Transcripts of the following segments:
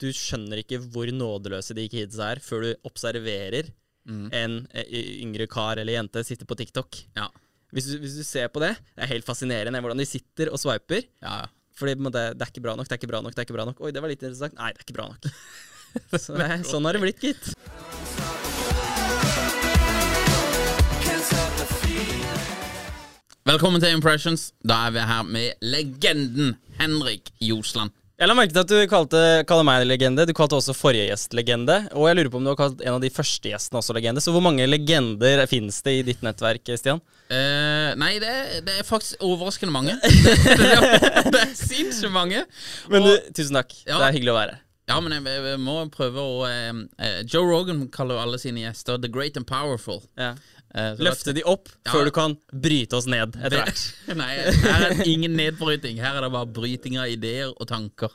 du skjønner ikke hvor nådeløse de kidsa er, før du observerer en eh, yngre kar eller jente sitte på TikTok. Ja. Hvis du, hvis du ser på det, det er helt fascinerende hvordan de sitter og swiper. Ja, ja. Fordi det, det er ikke bra nok, det er ikke bra nok, det er ikke bra nok. Oi, det var litt interessant. Nei, det er ikke bra nok. Så, er- sånn har det blitt, gitt. Velkommen til Impressions. Da er vi her med legenden Henrik Josland. Jeg la merke til at du kalte, kaller meg legende. Du kalte også forrige gjest legende. Og jeg lurer på om du har kalt en av de første gjestene også legende. Så hvor mange legender finnes det i ditt nettverk, Stian? Uh, nei, det, det er faktisk overraskende mange. det, er sinnssykt mange. Men du, tusen takk. Ja. Det er hyggelig å være her. Ja, men jeg, jeg, jeg må prøve å eh, eh, Joe Rogan kaller jo alle sine gjester The Great and Powerful. Ja. Eh, Løfte de opp Ja. før du kan bryte oss ned etter hvert. Nei, her er det ingen nedbryting. Her er det bare bryting av ideer og tanker.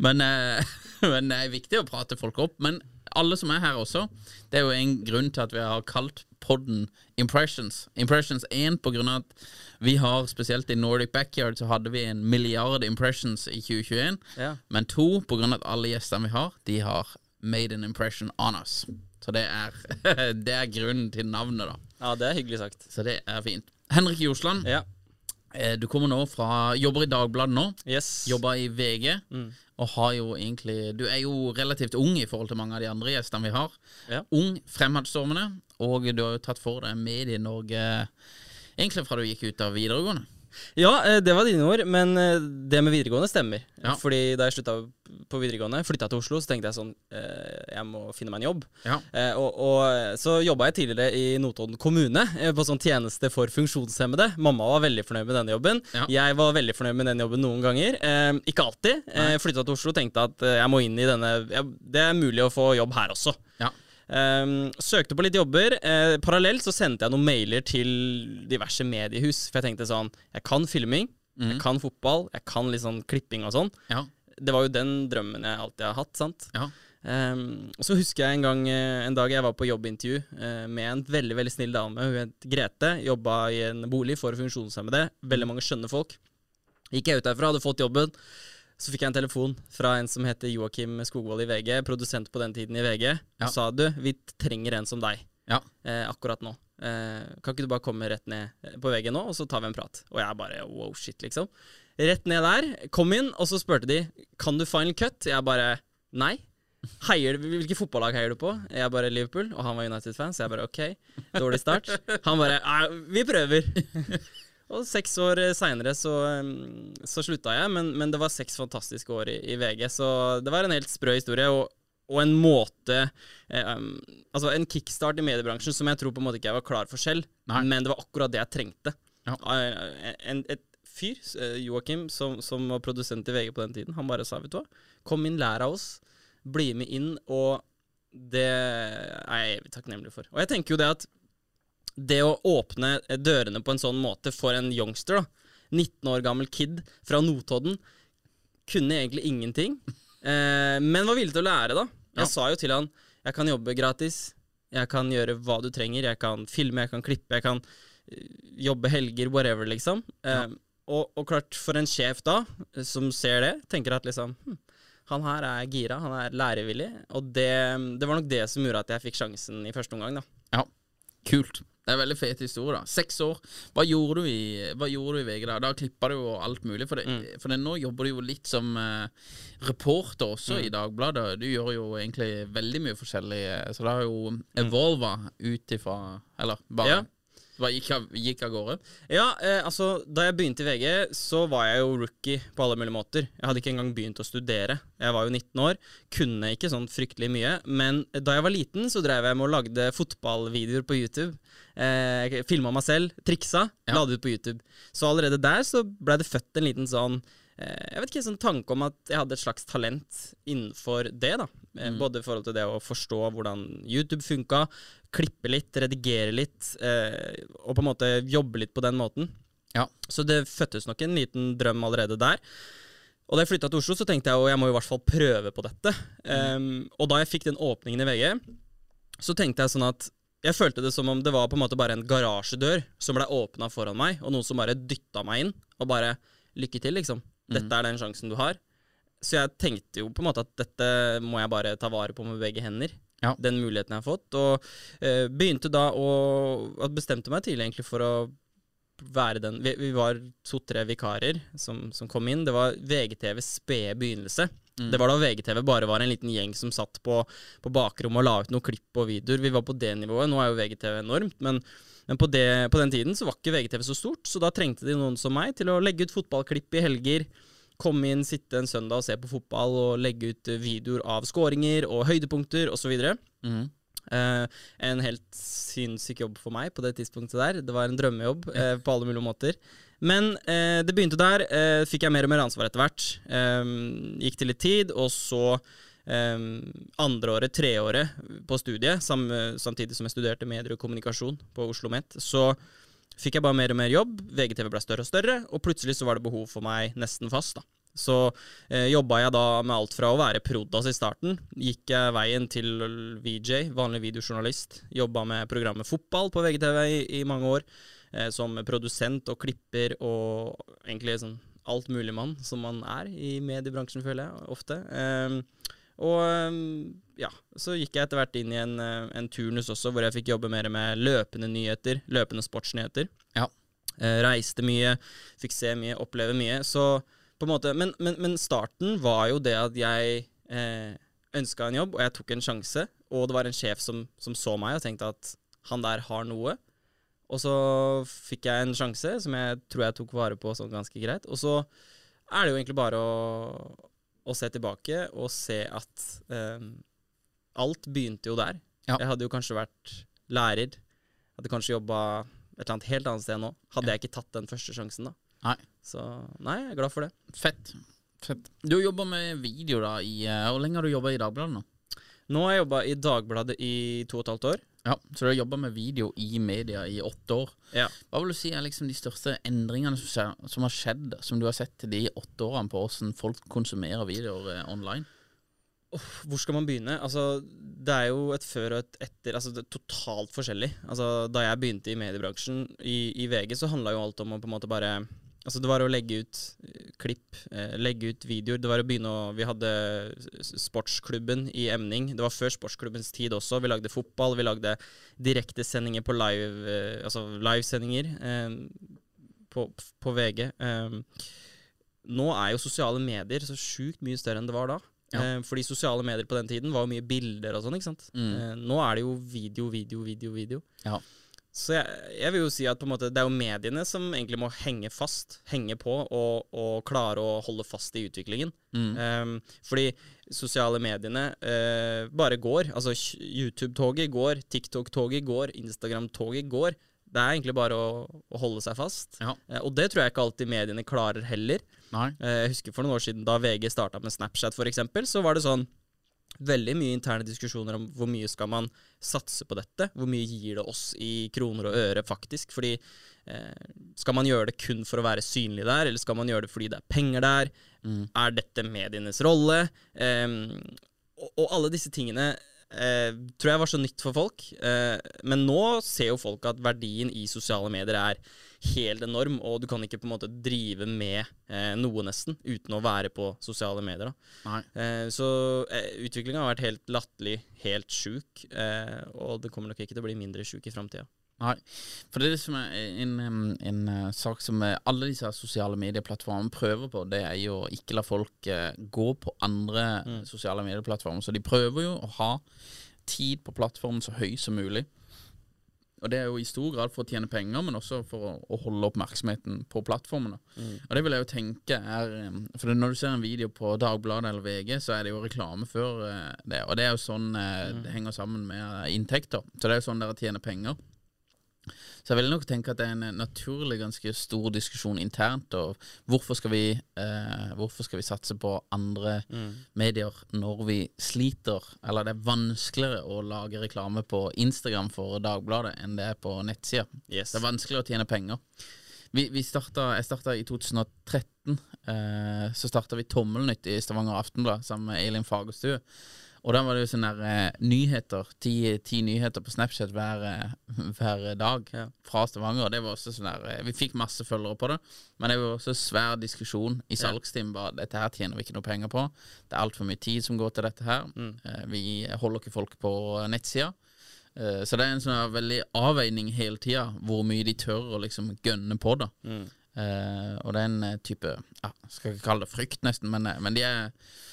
Men, eh, men det er viktig å prate folk opp. Men alle som er her også, det er jo en grunn til at vi har kalt podden Impressions. Impressions 1 på grunn av at vi har, spesielt i Nordic Backyard, så hadde vi en milliard impressions i 2021. Ja. Men to, på grunn av at alle gjestene vi har, de har made an impression on us. Så det er, det er grunnen til navnet, da. ja, det er hyggelig sagt. Så det er fint. Henrik Josland, Ja. eh, du kommer nå fra Jobber i Dagbladet nå. Yes. Jobber i VG. Og har jo egentlig Du er jo relativt ung i forhold til mange av de andre gjestene vi har. Ja. Ung, fremadstormende, og du har jo tatt for deg Medie-Norge egentlig fra du gikk ut av videregående. Ja, eh, det var dine ord, men eh, det med videregående stemmer. Ja. Fordi da jeg slutta på videregående, flytta til Oslo, så tenkte jeg sånn eh, Jeg må finne meg en jobb. Ja. Og, og så jobba jeg tidligere i Notodden kommune, på sånn tjeneste for funksjonshemmede. Mamma var veldig fornøyd med denne jobben. Ja. Jeg var veldig fornøyd med den jobben noen ganger. Ikke alltid. Flytta til Oslo tenkte at jeg må inn i denne Det er mulig å få jobb her også. Ja. Um, søkte på litt jobber. Uh, parallelt så sendte jeg noen mailer til diverse mediehus. For jeg tenkte sånn Jeg kan filming, jeg kan fotball, jeg kan litt sånn klipping og sånn. Ja. Det var jo den drømmen jeg alltid har hatt, sant. Ja. Um, og så husker jeg en gang eh, En dag jeg var på jobbintervju uh, med en veldig veldig snill dame. Hun het Grete. Jobba i en bolig for funksjonshemmede. Veldig mange skjønne folk. Gikk jeg ut derfra, hadde fått jobben. Så fikk jeg en telefon fra en som heter Joakim Skogvold i VG, produsent på den tiden i VG. Ja. Og sa du, vi trenger en som deg Ja. eh, akkurat nå. Eh, kan ikke du bare komme rett ned eh, på VG nå, og så tar vi en prat? Og jeg bare wow, shit, liksom. Rett ned der, kom inn, og så spurte de kan du final cut. Jeg bare nei. Heier, hvilke fotballag heier du på? Jeg bare Liverpool, og han var United-fan, så jeg bare ok, dårlig start. Han bare vi prøver. Og seks år seinere så, um, så slutta jeg, men, men det var seks fantastiske år i, i VG, så det var en helt sprø historie. Og, og en måte eh, um, Altså en kickstart i mediebransjen som jeg tror på en måte ikke jeg var klar for selv, Nei. men det var akkurat det jeg trengte. Ja. Eh, En, et fyr, eh, Joakim, som, som var produsent i VG på den tiden, han bare sa vet du hva, kom inn, lær av oss, bli med inn, og det er jeg evig takknemlig for. Og jeg tenker jo det at det å åpne dørene på en sånn måte for en youngster, da, 19 år gammel kid fra Notodden, kunne egentlig ingenting, eh, men var villig til å lære, da. Jeg Ja. sa jo til han jeg kan jobbe gratis, jeg kan gjøre hva du trenger, jeg kan filme, jeg kan klippe, jeg kan eh, jobbe helger, whatever, liksom. Eh, og, og klart, for en sjef da, eh, som ser det, tenker at liksom hm, han her er gira, han er lærevillig, og det, det var nok det som gjorde at jeg fikk sjansen i første omgang, da. Ja, kult. Det er en veldig fet historie. da Seks år. Hva gjorde du i, gjorde du i VG da? Da klippa du jo alt mulig. For, det, for det, nå jobber du jo litt som uh, reporter også i Dagbladet. Du gjør jo egentlig veldig mye forskjellig. eh, Så det har jo evolva ut ifra Eller bare, Ja. Bare gikk, av, gikk av gårde. Ja, eh, altså Da jeg begynte i VG, så var jeg jo rookie på alle mulige måter. Jeg hadde ikke engang begynt å studere. Jeg var jo 19 år, kunne ikke sånn fryktelig mye. Men da jeg var liten, så drev jeg med å lagde fotballvideoer på YouTube. Eh, Filma meg selv, triksa, Ja. la det ut på YouTube. Så allerede der så blei det født en liten sånn eh, jeg vet ikke, sånn tanke om at jeg hadde et slags talent innenfor det. da Mm. Både i forhold til det å forstå hvordan YouTube funka, klippe litt, redigere litt, eh, og på en måte jobbe litt på den måten. Ja. Så det fødtes nok en liten drøm allerede der. Og da jeg flytta til Oslo, så tenkte jeg at jeg må i hvert fall prøve på dette. Um, og da jeg fikk den åpningen i VG, så tenkte jeg sånn at jeg følte det som om det var på en måte bare en garasjedør som ble åpna foran meg, og noen som bare dytta meg inn og bare Lykke til, liksom. Dette er den sjansen du har. Så jeg tenkte jo på en måte at dette må jeg bare ta vare på med begge hender. Ja. Den muligheten jeg har fått. Og eh, begynte da å Bestemte meg tidlig egentlig for å være den Vi, vi var to-tre vikarer som, som kom inn. Det var VGTVs spede begynnelse. Mm. Det var da VGTV bare var en liten gjeng som satt på, på bakrommet og la ut noen klipp og videoer. Vi var på det nivået. Nå er jo VGTV enormt, men, men på, det, på den tiden så var ikke VGTV så stort, så da trengte de noen som meg til å legge ut fotballklipp i helger. Komme inn, sitte en søndag og se på fotball og legge ut eh, videoer av skåringer og høydepunkter osv. Mm. Eh, en helt sinnssyk jobb for meg på det tidspunktet der. Det var en drømmejobb uh, på alle mulige måter. Men uh, det begynte der. Fikk jeg mer og mer ansvar etter hvert. Um, gikk til litt tid, og så um, andreåret, treåret på studiet, sam, samtidig som jeg studerte medier og kommunikasjon på Oslo OsloMet, så fikk jeg bare mer og mer jobb. VGTV ble større og større, og plutselig så var det behov for meg nesten fast. da. Så eh, jobba jeg da med alt fra å være prodas i starten, gikk jeg veien til VJ, vanlig videojournalist. Jobba med programmet Fotball på VGTV i, i mange år, eh, som produsent og klipper og egentlig sånn altmuligmann som man er i mediebransjen, føler jeg ofte. Eh, og ehm, ja, så gikk jeg etter hvert inn i en, eh, en, turnus også, hvor jeg fikk jobbe mer med løpende nyheter, løpende sportsnyheter. Ja. Eh, reiste mye, fikk se mye, oppleve mye. Så på en måte Men, men, men starten var jo det at jeg eh, ønska en jobb, og jeg tok en sjanse. Og det var en sjef som, som så meg og tenkte at han der har noe. Og så fikk jeg en sjanse som jeg tror jeg tok vare på sånn ganske greit. Og så er det jo egentlig bare å å se tilbake og se at um, alt begynte jo der. Ja. Jeg hadde jo kanskje vært lærer. Hadde kanskje jobba et eller annet helt annet sted nå. Hadde ja. jeg ikke tatt den første sjansen, da. Nei. Så nei, jeg er glad for det. Fett. Fett. Du jobba med video da i uh, Hvor lenge har du jobba i Dagbladet nå? Nå har jeg jobba i Dagbladet i to og et halvt år. Ja, Så du har jobba med video i media i åtte år. Ja. Hva vil du si er liksom de største endringene som, som har skjedd, som du har sett de åtte årene på hvordan folk konsumerer videoer eh, online? Oh, hvor skal man begynne? Altså, det er jo et før og et etter. Altså, det er totalt forskjellig. Altså, da jeg begynte i mediebransjen i, i VG, så handla jo alt om å på en måte bare Altså, det var å legge ut eh, klipp, eh, legge ut videoer. Det var å begynne å Vi hadde sportsklubben i emning. Det var før sportsklubbens tid også. Vi lagde fotball, vi lagde direktesendinger på live eh, Altså livesendinger eh, på, på, VG. Eh, nå er jo sosiale medier så sjukt mye større enn det var da. Ja. Eh, fordi sosiale medier på den tiden var jo mye bilder og sånn. ikke sant? Mm. Eh, nå er det jo video, video, video, video. Ja. Så jeg, jeg, vil jo si at på en måte det er jo mediene som egentlig må henge fast, henge på, og, og klare å holde fast i utviklingen. Mm. Um, fordi sosiale mediene uh, bare går. Altså YouTube-toget går, TikTok-toget går, Instagram-toget går. Det er egentlig bare å, å holde seg fast. Ja. Uh, og det tror jeg ikke alltid mediene klarer heller. Uh, jeg husker for noen år siden da VG starta med Snapchat, for eksempel, så var det sånn veldig mye interne diskusjoner om hvor mye skal man satse på dette. Hvor mye gir det oss i kroner og øre, faktisk. Fordi eh, skal man gjøre det kun for å være synlig der, eller skal man gjøre det fordi det er penger der? Mm. Er dette medienes rolle? Eh, og, og, alle disse tingene eh, tror jeg var så nytt for folk. Eh, men nå ser jo folk at verdien i sosiale medier er helt enorm, og du kan ikke på en måte drive med eh, noe, nesten, uten å være på sosiale medier. Eh, så eh, utviklinga har vært helt latterlig, helt sjuk, eh, og det kommer nok ikke til å bli mindre sjuk i framtida. Nei, for det er som er en, en, en, uh, sak som alle disse sosiale medieplattformene prøver på, det er jo å ikke la folk uh, gå på andre mm. sosiale medieplattformer. Så de prøver jo å ha tid på plattformen så høy som mulig. Og det er jo i stor grad for å tjene penger, men også for å, å holde oppmerksomheten på plattformene. Mm. Og det vil jeg jo tenke er For når du ser en video på Dagbladet eller VG, så er det jo reklame før det. Og det er jo sånn mm. det henger sammen med inntekter. Så det er jo sånn dere tjener penger. Så jeg vil nok tenke at det er en naturlig ganske stor diskusjon internt. Og hvorfor skal vi, eh, hvorfor skal vi satse på andre mm. medier når vi sliter, eller det er vanskeligere å lage reklame på Instagram for Dagbladet enn det er på nettsida. Yes. Det er vanskeligere å tjene penger. Vi, vi starta, jeg starta i 2013. Eh, så starta vi Tommelnytt i Stavanger Aftenblad sammen med Eilin Fagerstue. Og da var det jo sånne der, eh, nyheter, ti, ti nyheter på Snapchat hver, eh, hver dag Ja. fra Stavanger. Det var også sånn der, eh, Vi fikk masse følgere på det, men det var også svær diskusjon i salgsteam. Bare dette her tjener vi ikke noe penger på. Det er altfor mye tid som går til dette her. Mm. Vi holder ikke folk på nettsida. Eh, så det er en sånn veldig avveining hele tida, hvor mye de tør å liksom gønne på. da Mm. Eh, og det er en eh, type ja, Skal ikke kalle det frykt, nesten, men, eh, men de er,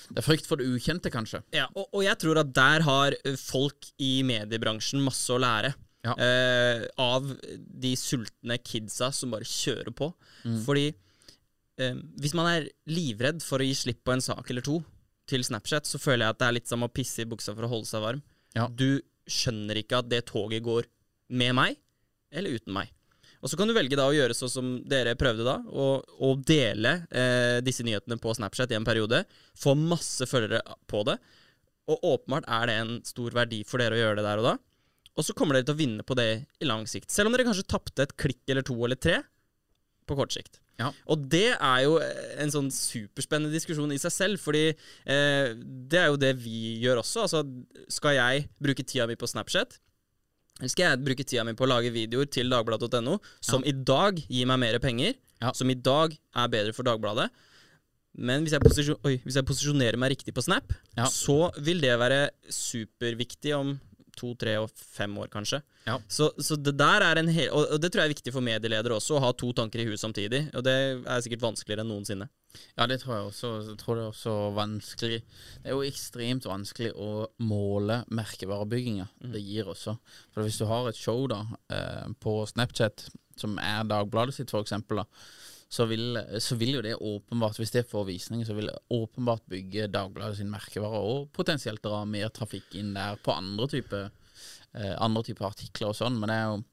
det er frykt for det ukjente, kanskje. Ja, og, og jeg tror at der har folk i mediebransjen masse å lære. Ja. Uh, av de sultne kidsa som bare kjører på. Mm. Fordi uh, hvis man er livredd for å gi slipp på en sak eller to til Snapchat, så føler jeg at det er litt som å pisse i buksa for å holde seg varm. Ja. Du skjønner ikke at det toget går med meg eller uten meg. Og så kan du velge da å gjøre sånn som dere prøvde da, og, og dele eh, disse nyhetene på Snapchat i en periode. Få masse følgere på det. Og åpenbart er det en stor verdi for dere å gjøre det der og da. Og så kommer dere til å vinne på det i lang sikt. Selv om dere kanskje tapte et klikk eller to eller tre på kort sikt. Ja. Og det er jo en sånn superspennende diskusjon i seg selv, fordi eh, det er jo det vi gjør også. Altså, skal jeg bruke tida mi på Snapchat? Skal jeg bruke tida mi på å lage videoer til dagbladet.no, som i dag gir meg mer penger, Ja. som i dag er bedre for Dagbladet? Men hvis jeg, posisjon oi, hvis jeg posisjonerer meg riktig på Snap, Ja. så vil det være superviktig om to, tre og fem år, kanskje. Ja. Så, så det der er en hel Og det tror jeg er viktig for medieledere også, å ha to tanker i huet samtidig. Og det er sikkert vanskeligere enn noensinne. Ja, det tror jeg også. Jeg tror det er også vanskelig Det er jo ekstremt vanskelig å måle merkevarebygginga. Det gir også. For hvis du har et show da eh, på Snapchat, som er Dagbladet sitt, for eksempel, da, så vil, så vil jo det åpenbart, hvis det får visning, så vil det åpenbart bygge Dagbladet sin merkevare, og potensielt dra mer trafikk inn der på andre typer eh, type artikler og sånn. Men det er jo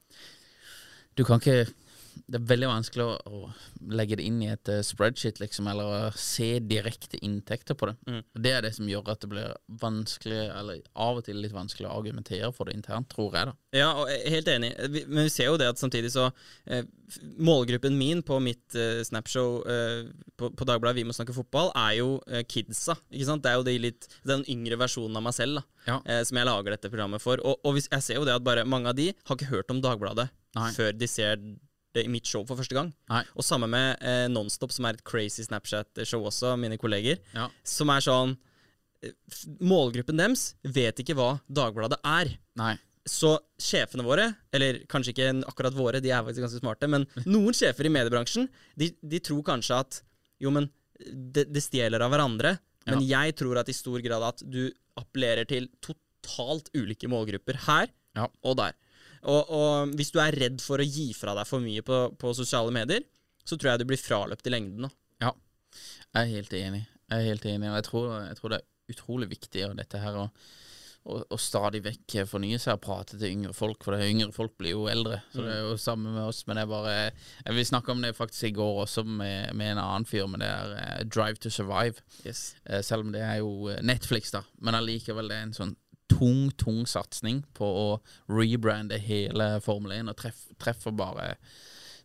Du kan ikke det er veldig vanskelig å, å legge det inn i et eh, spreadsheet, liksom, eller å se direkte inntekter på det. Mm. Det er det som gjør at det blir vanskelig, eller av og til litt vanskelig å argumentere for det internt, tror jeg, da. Ja, og jeg er helt enig. Vi- Men vi ser jo det at samtidig så eh, Målgruppen min på mitt eh, Snapshow eh, på, på Dagbladet Vi må snakke fotball, er jo eh, kidsa. Ikke sant? Det er jo de litt, den yngre versjonen av meg selv da, Ja. eh, som jeg lager dette programmet for. Og, og jeg ser jo det at bare mange av de har ikke hørt om Dagbladet Nei. før de ser det i mitt show for første gang. Nei. Og samme med eh, Nonstop, som er et crazy Snapchat-show også, mine kolleger. Ja. Som er sånn eh, Målgruppen deres vet ikke hva Dagbladet er. Nei. Så sjefene våre, eller kanskje ikke akkurat våre, de er faktisk ganske smarte, men noen sjefer i mediebransjen, de, de tror kanskje at jo, men det, de stjeler av hverandre. Men jeg tror at i stor grad at du appellerer til totalt ulike målgrupper her Ja. og der. Og, og hvis du er redd for å gi fra deg for mye på, på sosiale medier, så tror jeg du blir fraløpt i lengden. Da. Ja. Jeg er helt enig. Jeg er helt enig, og jeg tror, jeg tror det er utrolig viktig og dette her å, å, å stadig vekk fornye seg og prate til yngre folk, for det er yngre folk blir jo eldre. Så det er jo samme med oss, men det er bare jeg vil snakke om det faktisk i går også med, med en annen fyr, men det er eh, Drive to Survive. Yes. Eh, selv om det er jo eh, Netflix, da. Men allikevel det er en sånn tung, tung satsing på å rebrande hele Formel 1, og treff, treffer bare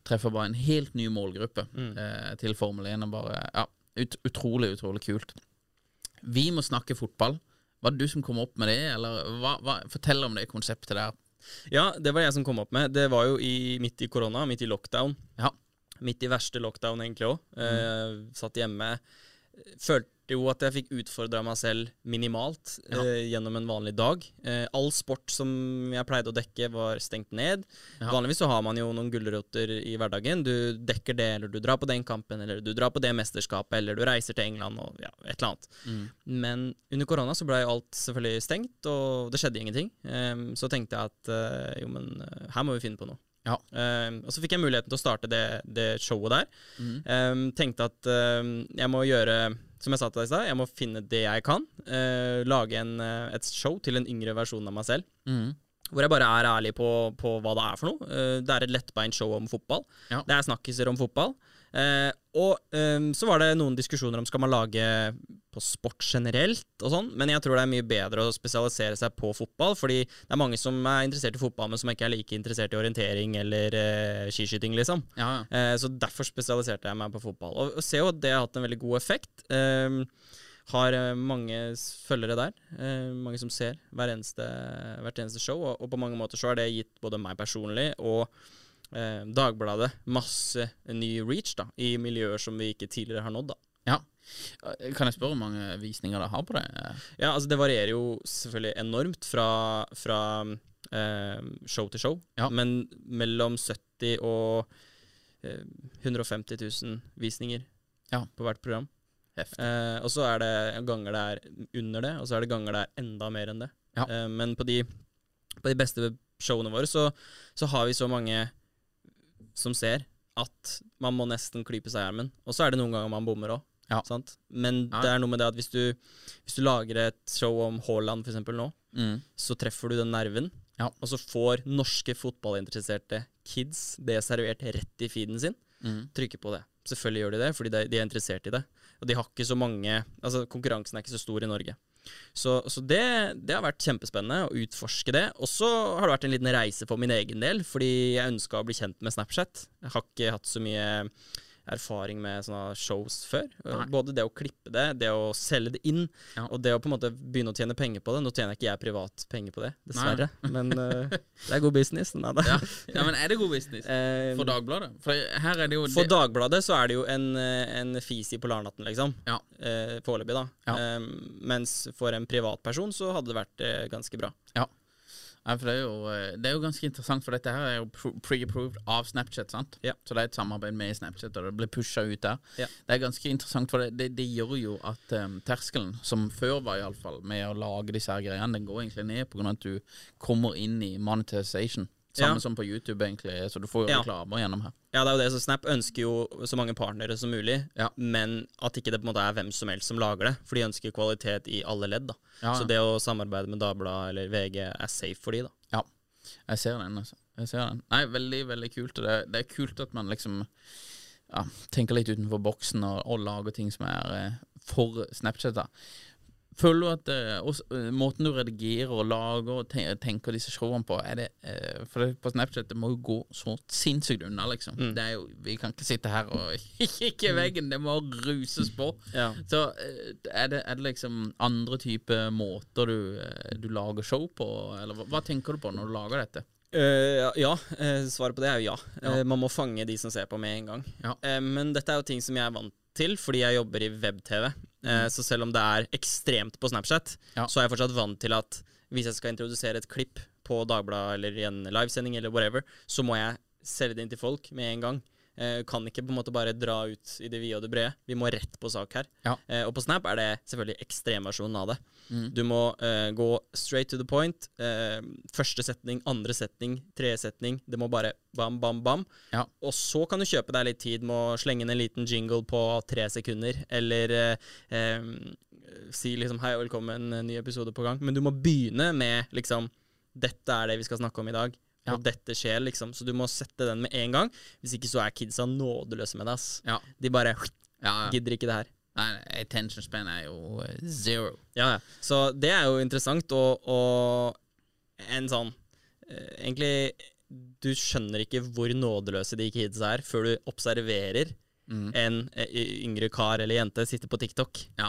Treffer bare en helt ny målgruppe eh, til Formel 1. Og bare, ja, ut, utrolig, utrolig kult. Vi må snakke fotball. Var det du som kom opp med det, eller hva, hva, fortell om det konseptet der. Ja, det var jeg som kom opp med. Det var jo i, midt i korona, midt i lockdown. Ja. Midt i verste lockdown, egentlig òg. Eh, satt hjemme. Følte jo at jeg fikk utfordra meg selv minimalt Ja. eh, gjennom en vanlig dag. Eh, all sport som jeg pleide å dekke, var stengt ned. Ja. Vanligvis så har man jo noen gulroter i hverdagen. Du dekker det, eller du drar på den kampen, eller du drar på det mesterskapet, eller du reiser til England, og ja, et eller annet. Mm. Men under korona så ble alt selvfølgelig stengt, og det skjedde ingenting. Eh, så tenkte jeg at eh, jo, men eh, her må vi finne på noe. Ja. Ehm, og så fikk jeg muligheten til å starte det, det showet der. Mm. Ehm, tenkte at ehm, jeg må gjøre som jeg sa til deg i stad, jeg må finne det jeg kan. Uh, lage en, eh, et show til en yngre versjon av meg selv. Mm. Hvor jeg bare er ærlig på, på hva det er for noe. Uh, det er et lettbeint show om fotball. Ja. Det er snakkiser om fotball. Eh, og eh, så var det noen diskusjoner om skal man lage på sport generelt og sånn, men jeg tror det er mye bedre å spesialisere seg på fotball, fordi det er mange som er interessert i fotball, men som ikke er like interessert i orientering eller eh, skiskyting, liksom. Ja, ja. Eh, så derfor spesialiserte jeg meg på fotball. Og, og ser jo at det har hatt en veldig god effekt. Eh, har eh, mange følgere der. eh, mange som ser hver eneste, hvert eneste show. Og, og på mange måter så har det gitt både meg personlig og eh, Dagbladet masse ny reach da, i miljøer som vi ikke tidligere har nådd. da. Ja. Eh, Kan jeg spørre hvor mange visninger det har på det? Ja, altså Det varierer jo selvfølgelig enormt fra, fra eh, show til show, Ja. men mellom 70 og eh, 150 000 visninger Ja. på hvert program. Eh, og så er det ganger det er under det, og så er det ganger det er enda mer enn det. Ja. Eh, men på de, på de beste showene våre så, så har vi så mange som ser at man må nesten klype seg i armen. Og så er det noen ganger man bommer òg. Ja. Men Ja. det er noe med det at hvis du, hvis du lager et show om Haaland eksempel nå, Mm. så treffer du den nerven. Ja. Og så får norske fotballinteresserte kids det servert rett i feeden sin. Mm. Trykker på det. Selvfølgelig gjør de det, fordi de, de er interessert i det. Og de har ikke så mange Altså, konkurransen er ikke så stor i Norge. Så, så det, det har vært kjempespennende å utforske det. Og så har det vært en liten reise for min egen del, fordi jeg ønska å bli kjent med Snapchat. Jeg har ikke hatt så mye erfaring med sånne shows før. Nei. Både det å klippe det, det å selge det inn, Ja. og det å på en måte begynne å tjene penger på det. Nå tjener ikke jeg privat penger på det, dessverre, men uh, det er god business. Nei. Ja. ja, men er det god business Eh, for Dagbladet? For her er det jo for det, Dagbladet så er det jo en, eh, en fis i Polarnatten, liksom. Ja. Uh, Foreløpig, da. Ja. Eh, mens for en privatperson så hadde det vært uh, ganske bra. Ja, for det er, jo, eh, det er jo ganske interessant, for dette her er jo pre-approved av Snapchat. sant? Ja. Så det er et samarbeid med Snapchat, og det blir pusha ut der. Ja. Det er ganske interessant, for det, det, det gjør jo at um, terskelen, som før var iallfall, med å lage disse her greiene, den går egentlig ned pga. at du kommer inn i monetization. Samme Ja. som på YouTube, egentlig, så du får jo Ja. reklamer gjennom her. Ja, det er jo det, så Snap ønsker jo så mange partnere som mulig, Ja. men at ikke det på en måte er hvem som helst som lager det. For de ønsker kvalitet i alle ledd. da. Ja, Så det å samarbeide med Dagbladet eller VG er safe for de da. Ja, jeg ser den, altså. Jeg ser den. Nei, veldig, veldig kult. Det, det er kult at man liksom ja, tenker litt utenfor boksen og, og lager ting som er eh, for Snapchat. da. Føler du at eh, også, eh, måten du redigerer og lager og te tenker disse showene på, er det eh, For det, på Snapchat det må jo gå så sinnssykt unna, liksom. Mm. Det er jo, Vi kan ikke sitte her og kikke i veggen, det må ruses på. Ja. Så eh, er det, er det liksom andre typer måter du, eh, du lager show på, eller hva, hva tenker du på når du lager dette? Uh, ja, eh, svaret på det er jo ja. Ja. Uh, man må fange de som ser på med en gang. Ja. Men dette er jo ting som jeg er vant til, fordi jeg jobber i web-TV. Eh, så selv om det er ekstremt på Snapchat. Ja. så er jeg fortsatt vant til at hvis jeg skal introdusere et klipp på Dagbladet eller i en livesending eller whatever, så må jeg selge det inn til folk med en gang. Eh, kan ikke på en måte bare dra ut i det vide og det brede. Vi må rett på sak her. Ja. Eh, og på Snap er det selvfølgelig ekstremversjonen av det. Mm. Du må eh, gå straight to the point. Eh, første setning, andre setning, tredje setning. Det må bare bam, bam, bam. Ja. Og så kan du kjøpe deg litt tid med å slenge inn en liten jingle på tre sekunder, eller eh, eh, si liksom 'hei og velkommen, en ny episode på gang'. Men du må begynne med liksom 'dette er det vi skal snakke om i dag'. Ja. Og dette skjer, liksom. Så du må sette den med en gang. Hvis ikke så er kidsa nådeløse med deg, ass. Ja. De bare gidder ikke det her. Nei, attention span er jo eh, zero. Ja, ja. Så det er jo interessant, og, og en sånn eh, Egentlig Du skjønner ikke hvor nådeløse de kidsa er før du observerer Mm. en eh, yngre kar eller jente sitte på TikTok. Ja.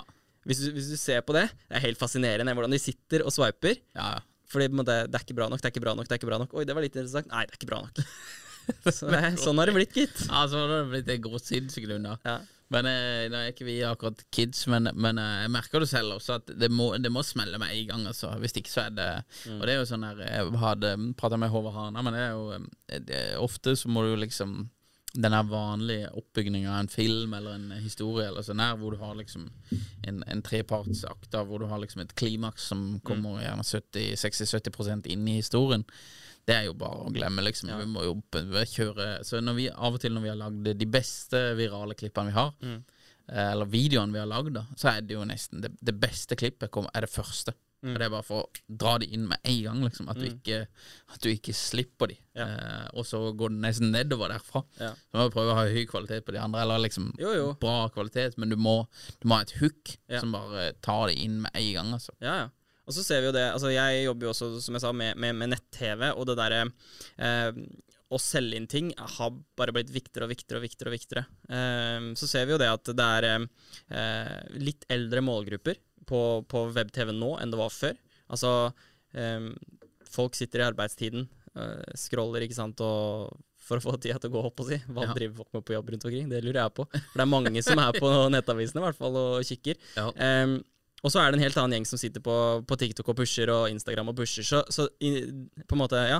Hvis du, hvis du ser på det, det er helt fascinerende hvordan de sitter og swiper. Ja, ja. Fordi måte, det er ikke bra nok, det er ikke bra nok, det er ikke bra nok. Oi, det var litt interessant. Nei, det er ikke bra nok. Så, det sånn har det blitt, gitt. Ja, så har det blitt det går sinnssykt unna. Ja. Men eh, Nå er ikke vi akkurat kids, men, men eh, jeg merker det selv også, at det må, det må smelle med en gang. Altså. Hvis ikke så er det Og det er jo sånn her Jeg hadde prata med Håvard Hana, men det er jo eh, det, Ofte så må du jo liksom den vanlige oppbygninga av en film eller en historie eller sånn her, hvor du har liksom en, en trepartsakt hvor du har liksom et klimaks som kommer gjerne 70-60-70% inn i historien. Det er jo bare å glemme, liksom. Ja. Vi må jo kjøre Så vi, av og til når vi har lagd de beste virale klippene vi har, Mm. eh, eller videoene vi har lagd, så er det jo nesten det, det beste klippet kom, er det første. Mm. Det er bare for å dra de inn med en gang, liksom. At, du, Mm. ikke, at du ikke slipper de. Ja. Eh, og så går det nesten nedover derfra. Ja. Så må du prøve å ha høy kvalitet på de andre, eller liksom Jo, jo. bra kvalitet, men du må, du må ha et hook Ja. som bare tar de inn med en gang, altså. Ja, ja. Og så ser vi jo det Altså, jeg jobber jo også, som jeg sa, med, med, med nett-TV, og det derre eh, å selge inn ting har bare blitt viktigere og viktigere og viktigere. og viktigere. Eh, så ser vi jo det at det er eh, litt eldre målgrupper på, på web-TV nå enn det var før. Altså, um, folk sitter i arbeidstiden, uh, scroller, ikke sant, og for å få tida til å gå opp og si. Hva Ja. driver folk med på jobb rundt omkring? Det lurer jeg på. For det er mange som er på nettavisene i hvert fall og kikker. Ja. Um, og så er det en helt annen gjeng som sitter på, på TikTok og pusher og Instagram og pusher. Så, så i, på en måte, ja.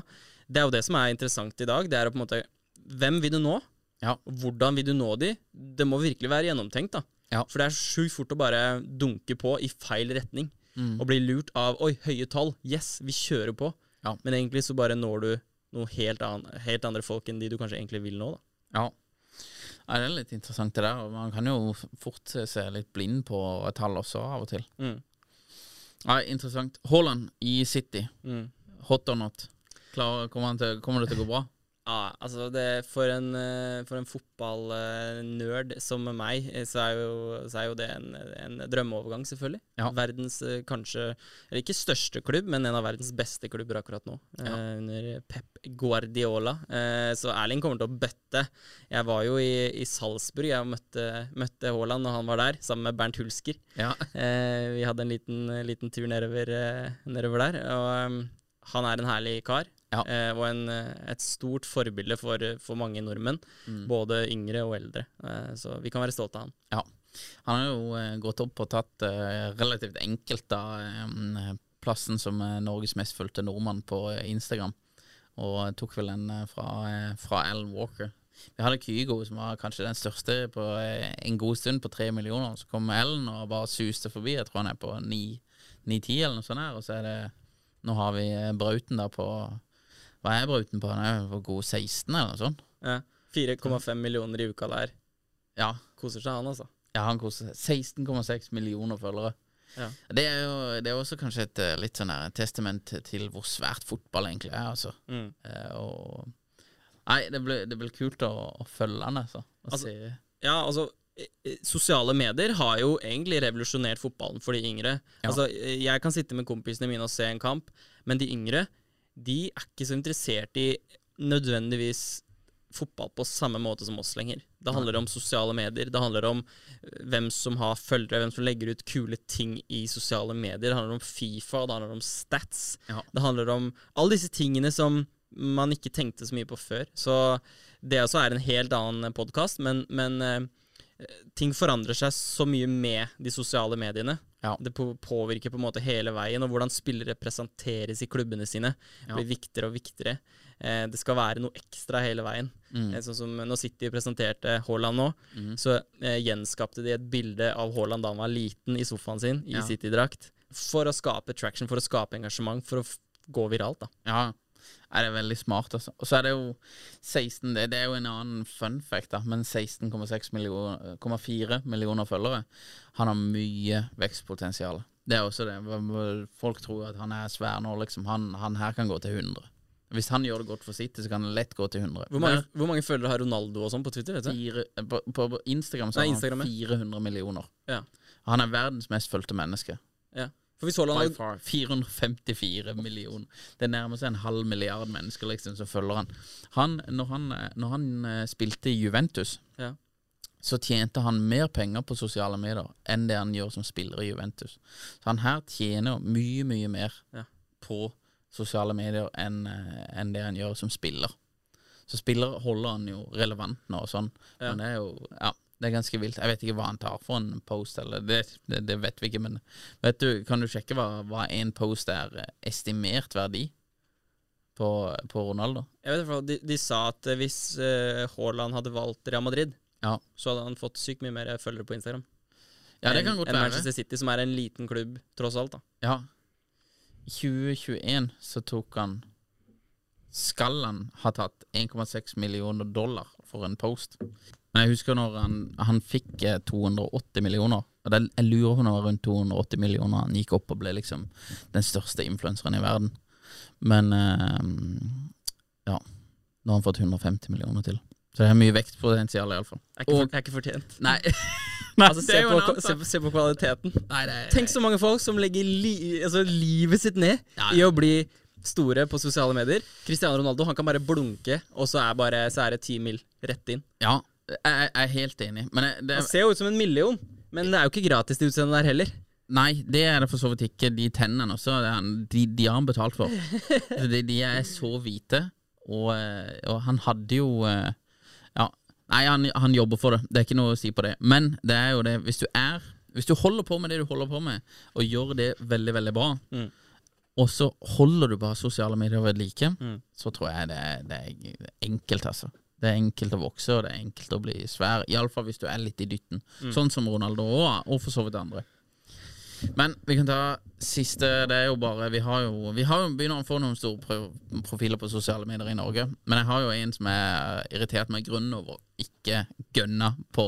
Det er jo det som er interessant i dag. Det er å på en måte Hvem vil du nå? Ja. Hvordan vil du nå de? Det må virkelig være gjennomtenkt, da. Ja. For det er sjukt fort å bare dunke på i feil retning. Mm. Og bli lurt av Oi, høye tall. Yes, vi kjører på. Ja. Men egentlig så bare når du noe helt, annet, helt andre folk enn de du kanskje egentlig vil nå, da. Ja. ja. Det er litt interessant det der. Man kan jo fort se litt blind på tall også, av og til. Mm. Ja, interessant. Haaland i City. Mm. Hot or not? Klar, kommer, til, kommer det til å gå bra? Ja, altså det, for en, eh, for en fotballnerd som meg, eh, så er jo, så er jo det en, en drømmeovergang, selvfølgelig. Ja. Verdens eh, kanskje Eller ikke største klubb, men en av verdens beste klubber akkurat nå. Ja. Eh, under Pep Guardiola. Eh, så Erling kommer til å bøtte. Jeg var jo i, i Salzburg jeg møtte, møtte Haaland når han var der, sammen med Bernt Hulsker. Ja. Eh, vi hadde en liten, liten tur nedover, nedover der. Og um, han er en herlig kar. Ja. Eh, og en, eh, et stort forbilde for, for mange nordmenn. Mm. Både yngre og eldre. Eh, så vi kan være stolte av han. Ja. Han har jo eh, gått opp og tatt eh, relativt enkelt da eh, plassen som eh, Norges mest fulgte nordmann på eh, Instagram. Og tok vel en eh, fra, eh, fra Alan Walker. Vi hadde Kygo, som var kanskje den største på eh, en god stund, på tre millioner. Så kom Ellen og bare suste forbi. Jeg tror han er på ni-ti eller noe sånt. her Og så er det Nå har vi eh, Brauten da på Hva er bruten på? Han er god 16 eller noe sånt. Ja. 4,5 millioner i uka der. Ja, Koser seg, han, altså. Ja, han koser seg. 16,6 millioner følgere. Ja. Det er jo det er også kanskje et eh, litt sånn her testament til hvor svært fotball egentlig er, altså. Mm. Eh, og Nei, det blir, det blir kult å, å følge han, altså. Altså, Ja, altså Sosiale medier har jo egentlig revolusjonert fotballen for de yngre. Ja. Altså, Jeg kan sitte med kompisene mine og se en kamp, men de yngre de er ikke så interessert i nødvendigvis fotball på samme måte som oss lenger. Det handler om sosiale medier. Det handler om eh, hvem som har følgere, hvem som legger ut kule ting i sosiale medier. Det handler om Fifa, det handler om stats. Ja. Det handler om alle disse tingene som man ikke tenkte så mye på før. Så det også er en helt annen podkast, men, men eh, ting forandrer seg så mye med de sosiale mediene. Ja. Det påvirker på en måte hele veien, og hvordan spillere presenteres i klubbene sine, Ja. blir viktigere og viktigere. Eh, det skal være noe ekstra hele veien. Mm. Eh, sånn som når City presenterte Haaland nå, mm. så eh, gjenskapte de et bilde av Haaland da han var liten i sofaen sin, i Ja. City-drakt, for å skape traction, for å skape engasjement, for å gå viralt. da. Ja. Nei, det er veldig smart, altså. Og så er det jo 16 Det, det er jo en annen fun fact, da, men 16,4 millioner- millioner følgere. Han har mye vekstpotensial. Det er også det. Folk tror at han er svær nå, liksom. Han, han her kan gå til 100. Hvis han gjør det godt for sitt, så kan han lett gå til 100. Hvor mange, hvor mange følgere har Ronaldo og sånn på Twitter? vet du? Fire, på, på Instagram så har han ja. 400 millioner. Ja. Han er verdens mest fulgte menneske. Ja. For Haaland By hadde 454 millioner. Det nærmer seg en halv milliard mennesker liksom som følger han. han når han, når han eh, spilte i Juventus, Ja. så tjente han mer penger på sosiale medier enn det han gjør som spiller i Juventus. Så han her tjener mye, mye mer Ja. på sosiale medier enn eh, enn det han gjør som spiller. Så spiller holder han jo relevant nå og sånn, Ja. men det er jo Ja. Det er ganske vilt. Jeg vet ikke hva han tar for en post, eller det, det, det vet vi ikke, men vet du, kan du sjekke hva, hva en post er eh, estimert verdi på, på Ronaldo? Jeg vet de, de sa at hvis eh, Haaland hadde valgt Real Madrid, Ja. så hadde han fått sykt mye mer følgere på Instagram. Ja, det kan godt enn være. Manchester City, som er en liten klubb, tross alt. da. Ja. I 2021 så tok han Skal han ha tatt 1,6 millioner dollar for en post? Men jeg husker når han, han fikk eh, 280 millioner. Og det, jeg lurer på når det var rundt 280 millioner han gikk opp og ble liksom den største influenseren i verden. Men eh, ja. Nå har han fått 150 millioner til. Så det er mye vekstpotensial, iallfall. Er ikke, Og- er ikke fortjent. Nei. Altså, se, på, en annen se, på, se på kvaliteten. Nei, nei, Tenk så mange folk som legger li, altså, livet sitt ned i å bli store på sosiale medier. Cristiano Ronaldo han kan bare blunke, og så er, bare, så er det ti mil rett inn. Ja, jeg, jeg er helt enig. Men jeg, det, Han ser jo ut som en million, men det er jo ikke gratis det utseendet der heller. Nei, det er det for så vidt ikke. De tennene også, de, de har han betalt for. de, de er så hvite, og, eh, og han hadde jo eh, Ja, nei, han, han jobber for det. Det er ikke noe å si på det. Men det er jo det, hvis du er Hvis du holder på med det du holder på med, og gjør det veldig, veldig bra, Mm. og så holder du bare sosiale medier ved like, Mm. så tror jeg det, det er enkelt, altså. Det er enkelt å vokse, og det er enkelt å bli svær. Iallfall hvis du er litt i dytten. Mm. Sånn som Ronaldo og, og for så vidt andre. Men vi kan ta siste Det er jo bare Vi har jo, vi har jo begynner å få noen store profiler på sosiale medier i Norge. Men jeg har jo en som er irritert meg grunnen over ikke gønna på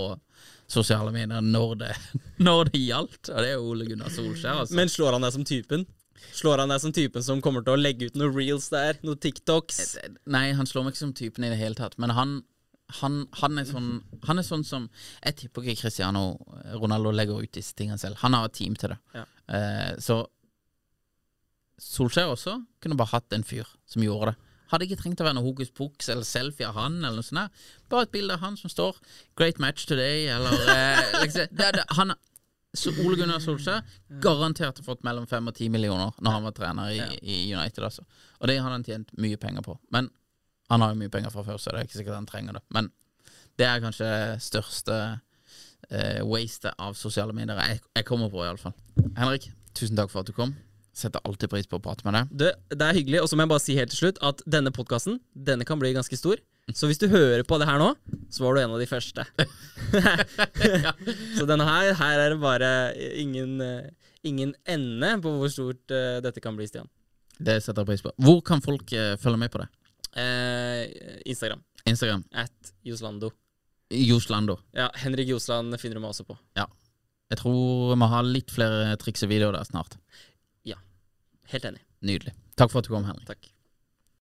sosiale medier når det, når det gjaldt. Og det er jo Ole Gunnar Solskjær, altså. Men slår han deg som typen? Slår han deg som typen som kommer til å legge ut noen reels der? Noen TikToks? Nei, han slår meg ikke som typen i det hele tatt. Men han, han, han, er sånn Han er sånn som Jeg tipper ikke Cristiano Ronaldo legger ut disse tingene selv. Han har et team til det. Ja. Eh, så Solskjær også kunne bare hatt en fyr som gjorde det. Hadde ikke trengt å være noe hokus pokus eller selfie av han. eller noe sånt der. Bare et bilde av han som står 'Great match today', eller eh, liksom, det, det, han, så Ole Gunnar Solskjær garantert har fått mellom fem og ti millioner når han var trener i, Ja. i United. Altså. Og det har han tjent mye penger på. Men han har jo mye penger fra før, så det er ikke sikkert han trenger det. Men det er kanskje største eh, wastet av sosiale medier jeg, jeg kommer på, iallfall. Henrik, tusen takk for at du kom. Setter alltid pris på å prate med deg. Det, det er hyggelig, og så må jeg bare si helt til slutt at denne podkasten Denne kan bli ganske stor. Så hvis du hører på det her nå, så var du en av de første. så denne her, her er det bare ingen, eh, ingen ende på hvor stort uh, dette kan bli, Stian. Det setter jeg pris på. Hvor kan folk uh, følge med på det? Eh, Instagram. Instagram. At Joslando. Joslando. Ja, Henrik Josland finner du meg også på. Ja. Jeg tror vi må ha litt flere triksevideoer der snart. Ja. Helt enig. Nydelig. Takk for at du kom, Henrik. Takk.